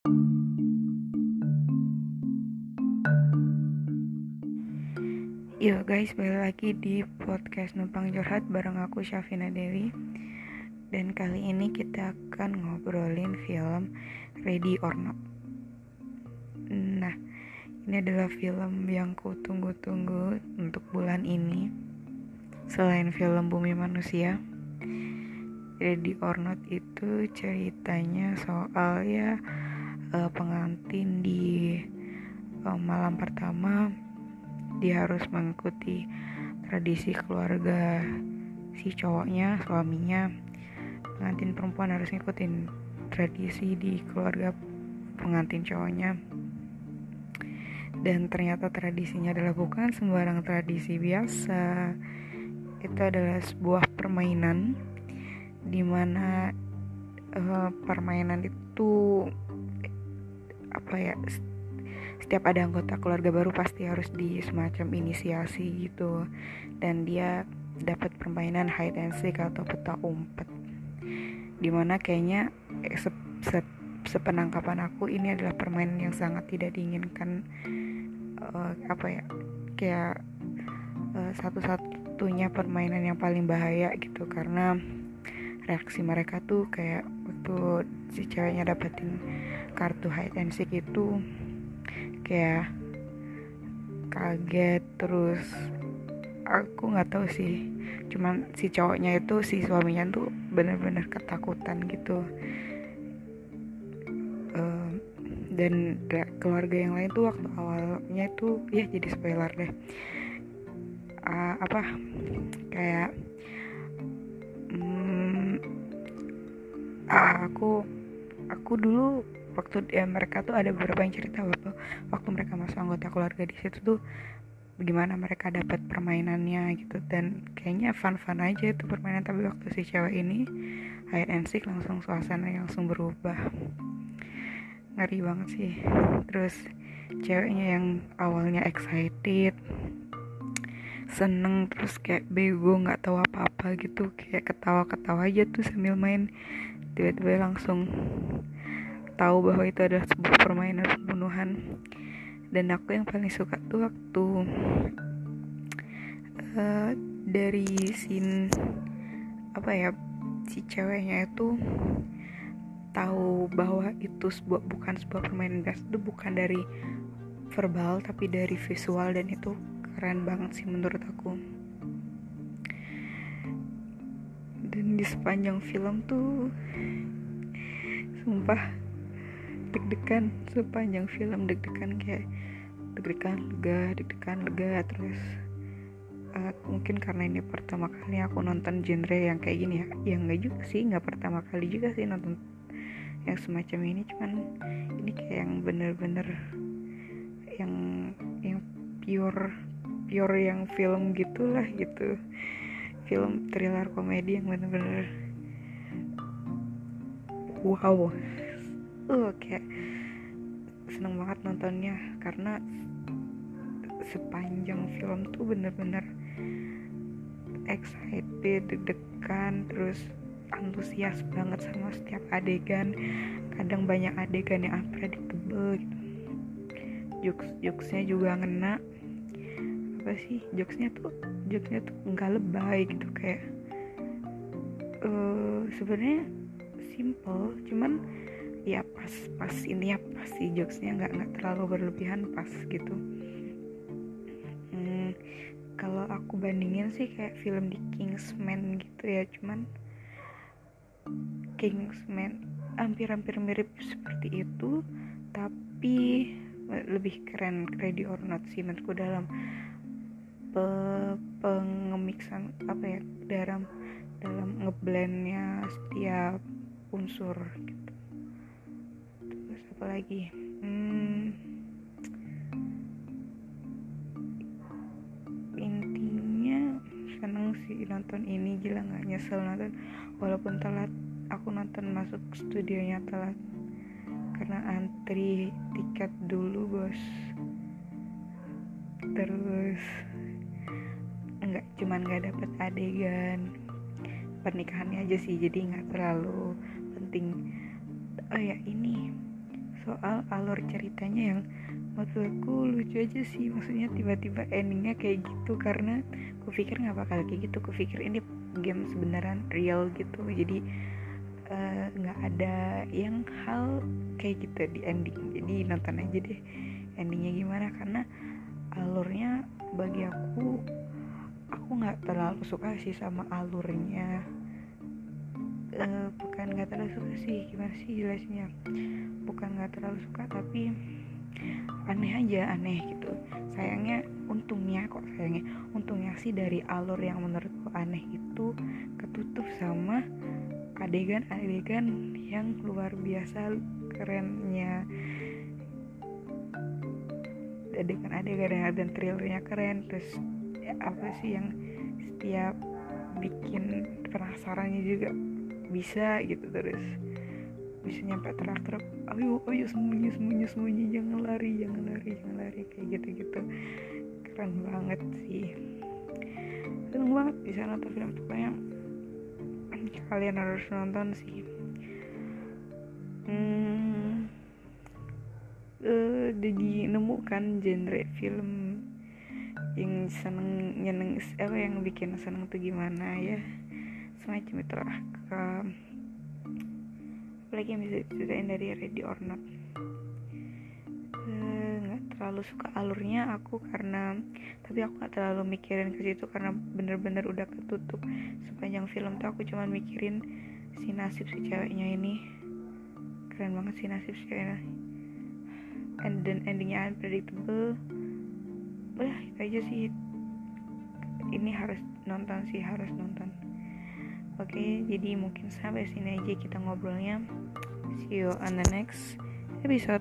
Yo guys, balik lagi di podcast Numpang Curhat bareng aku Syafina Dewi. Dan kali ini kita akan ngobrolin film Ready or Not. Nah, ini adalah film yang ku tunggu-tunggu untuk bulan ini. Selain film Bumi Manusia Ready or Not itu ceritanya soal ya uh, pengantin di uh, malam pertama dia harus mengikuti tradisi keluarga si cowoknya suaminya. Pengantin perempuan harus ngikutin tradisi di keluarga pengantin cowoknya. Dan ternyata tradisinya adalah bukan sembarang tradisi biasa. Itu adalah sebuah permainan di mana uh, permainan itu apa ya setiap ada anggota keluarga baru pasti harus di semacam inisiasi gitu. Dan dia dapat permainan hide and seek atau peta umpet. Di mana kayaknya eh, se se sepenangkapan aku ini adalah permainan yang sangat tidak diinginkan uh, apa ya kayak uh, satu-satunya permainan yang paling bahaya gitu. Karena reaksi mereka tuh kayak waktu si ceweknya dapetin kartu hide and seek itu kayak kaget terus aku nggak tahu sih. Cuman si cowoknya itu si suaminya tuh bener-bener ketakutan gitu. Dan keluarga yang lain tuh waktu awalnya itu ya jadi spoiler deh. Uh, apa kayak um, aku aku dulu waktu ya, mereka tuh ada beberapa yang cerita waktu waktu mereka masuk anggota keluarga di situ tuh bagaimana mereka dapat permainannya gitu. Dan kayaknya fun-fun aja itu permainan tapi waktu si cewek ini hide and langsung suasana langsung berubah. Ngeri banget sih. Terus ceweknya yang awalnya excited seneng terus kayak bego nggak tahu apa-apa gitu. Kayak ketawa-ketawa aja tuh sambil main. Tiba-tiba langsung tahu bahwa itu adalah sebuah permainan pembunuhan. Dan aku yang paling suka tuh waktu uh, dari scene apa ya si ceweknya itu tahu bahwa itu sebuah bukan sebuah permainan biasa itu bukan dari verbal tapi dari visual dan itu keren banget sih menurut aku. Dan di sepanjang film tuh sumpah deg-degan. Sepanjang film deg-degan kayak deg-degan lega deg-degan lega. Terus uh, mungkin karena ini pertama kali aku nonton genre yang kayak gini ya. Yang enggak juga sih nggak pertama kali juga sih nonton yang semacam ini. Cuman ini kayak yang bener-bener yang yang pure pure yang film gitulah gitu. Film thriller komedi yang bener-bener wow. Uh kayak seneng banget nontonnya karena sepanjang film tuh bener-bener excited deg-degan terus antusias banget sama setiap adegan. Kadang banyak adegan yang unpredictable gitu. Jokes jokesnya juga ngena apa sih jokesnya tuh jokesnya tuh nggak lebay gitu kayak uh, sebenarnya simple cuman ya pas pas ini ya pasti jokesnya nggak nggak terlalu berlebihan pas gitu. Hmm, kalau aku bandingin sih kayak film di Kingsman gitu ya cuman Kingsman hampir-hampir mirip seperti itu tapi lebih keren Ready or Not sih menurutku dalam pe pengemiksan apa ya dalam dalam ngeblendnya setiap unsur gitu. Apa lagi? Hmm, intinya seneng sih nonton ini gila nggak nyesel nonton. Walaupun telat aku nonton masuk studionya telat. Karena antri tiket dulu bos. Terus nggak cuman nggak dapet adegan. Pernikahannya aja sih jadi nggak terlalu penting. Oh ya ini soal alur ceritanya yang menurutku lucu aja sih. Maksudnya tiba-tiba endingnya kayak gitu karena aku pikir nggak bakal kayak gitu. Aku pikir ini game sebenarnya real gitu. Jadi eh, nggak uh, ada yang hal kayak gitu di ending. Jadi nonton aja deh endingnya gimana karena alurnya bagi aku nggak terlalu suka sih sama alurnya. Uh, bukan nggak terlalu suka sih gimana sih jelasnya bukan nggak terlalu suka tapi aneh aja aneh gitu. Sayangnya untungnya kok sayangnya. Untungnya sih dari alur yang menurutku aneh itu ketutup sama adegan-adegan yang luar biasa kerennya. Adegan-adegan dan thrillernya keren. Terus ya, apa sih yang setiap bikin penasarannya juga bisa gitu terus. Bisa nyampe teriak-teriak ayo ayo sembunyi sembunyi sembunyi jangan lari jangan lari jangan lari kayak gitu gitu keren banget sih. Keren banget bisa nonton film pokoknya kalian harus nonton sih. Hmm uh, jadi nemukan genre film yang seneng nyeneng apa yang bikin seneng tuh gimana ya? Semacam itu lah apalagi yang bisa diceritain dari Ready or Not eh, nggak terlalu suka alurnya aku karena tapi aku nggak terlalu mikirin ke situ karena bener-bener udah ketutup. Sepanjang film tuh aku cuma mikirin si nasib si ceweknya ini. Keren banget si nasib si ceweknya. And then endingnya unpredictable udah aja sih ini harus nonton sih harus nonton Oke, jadi mungkin sampai sini aja kita ngobrolnya. See you on the next episode.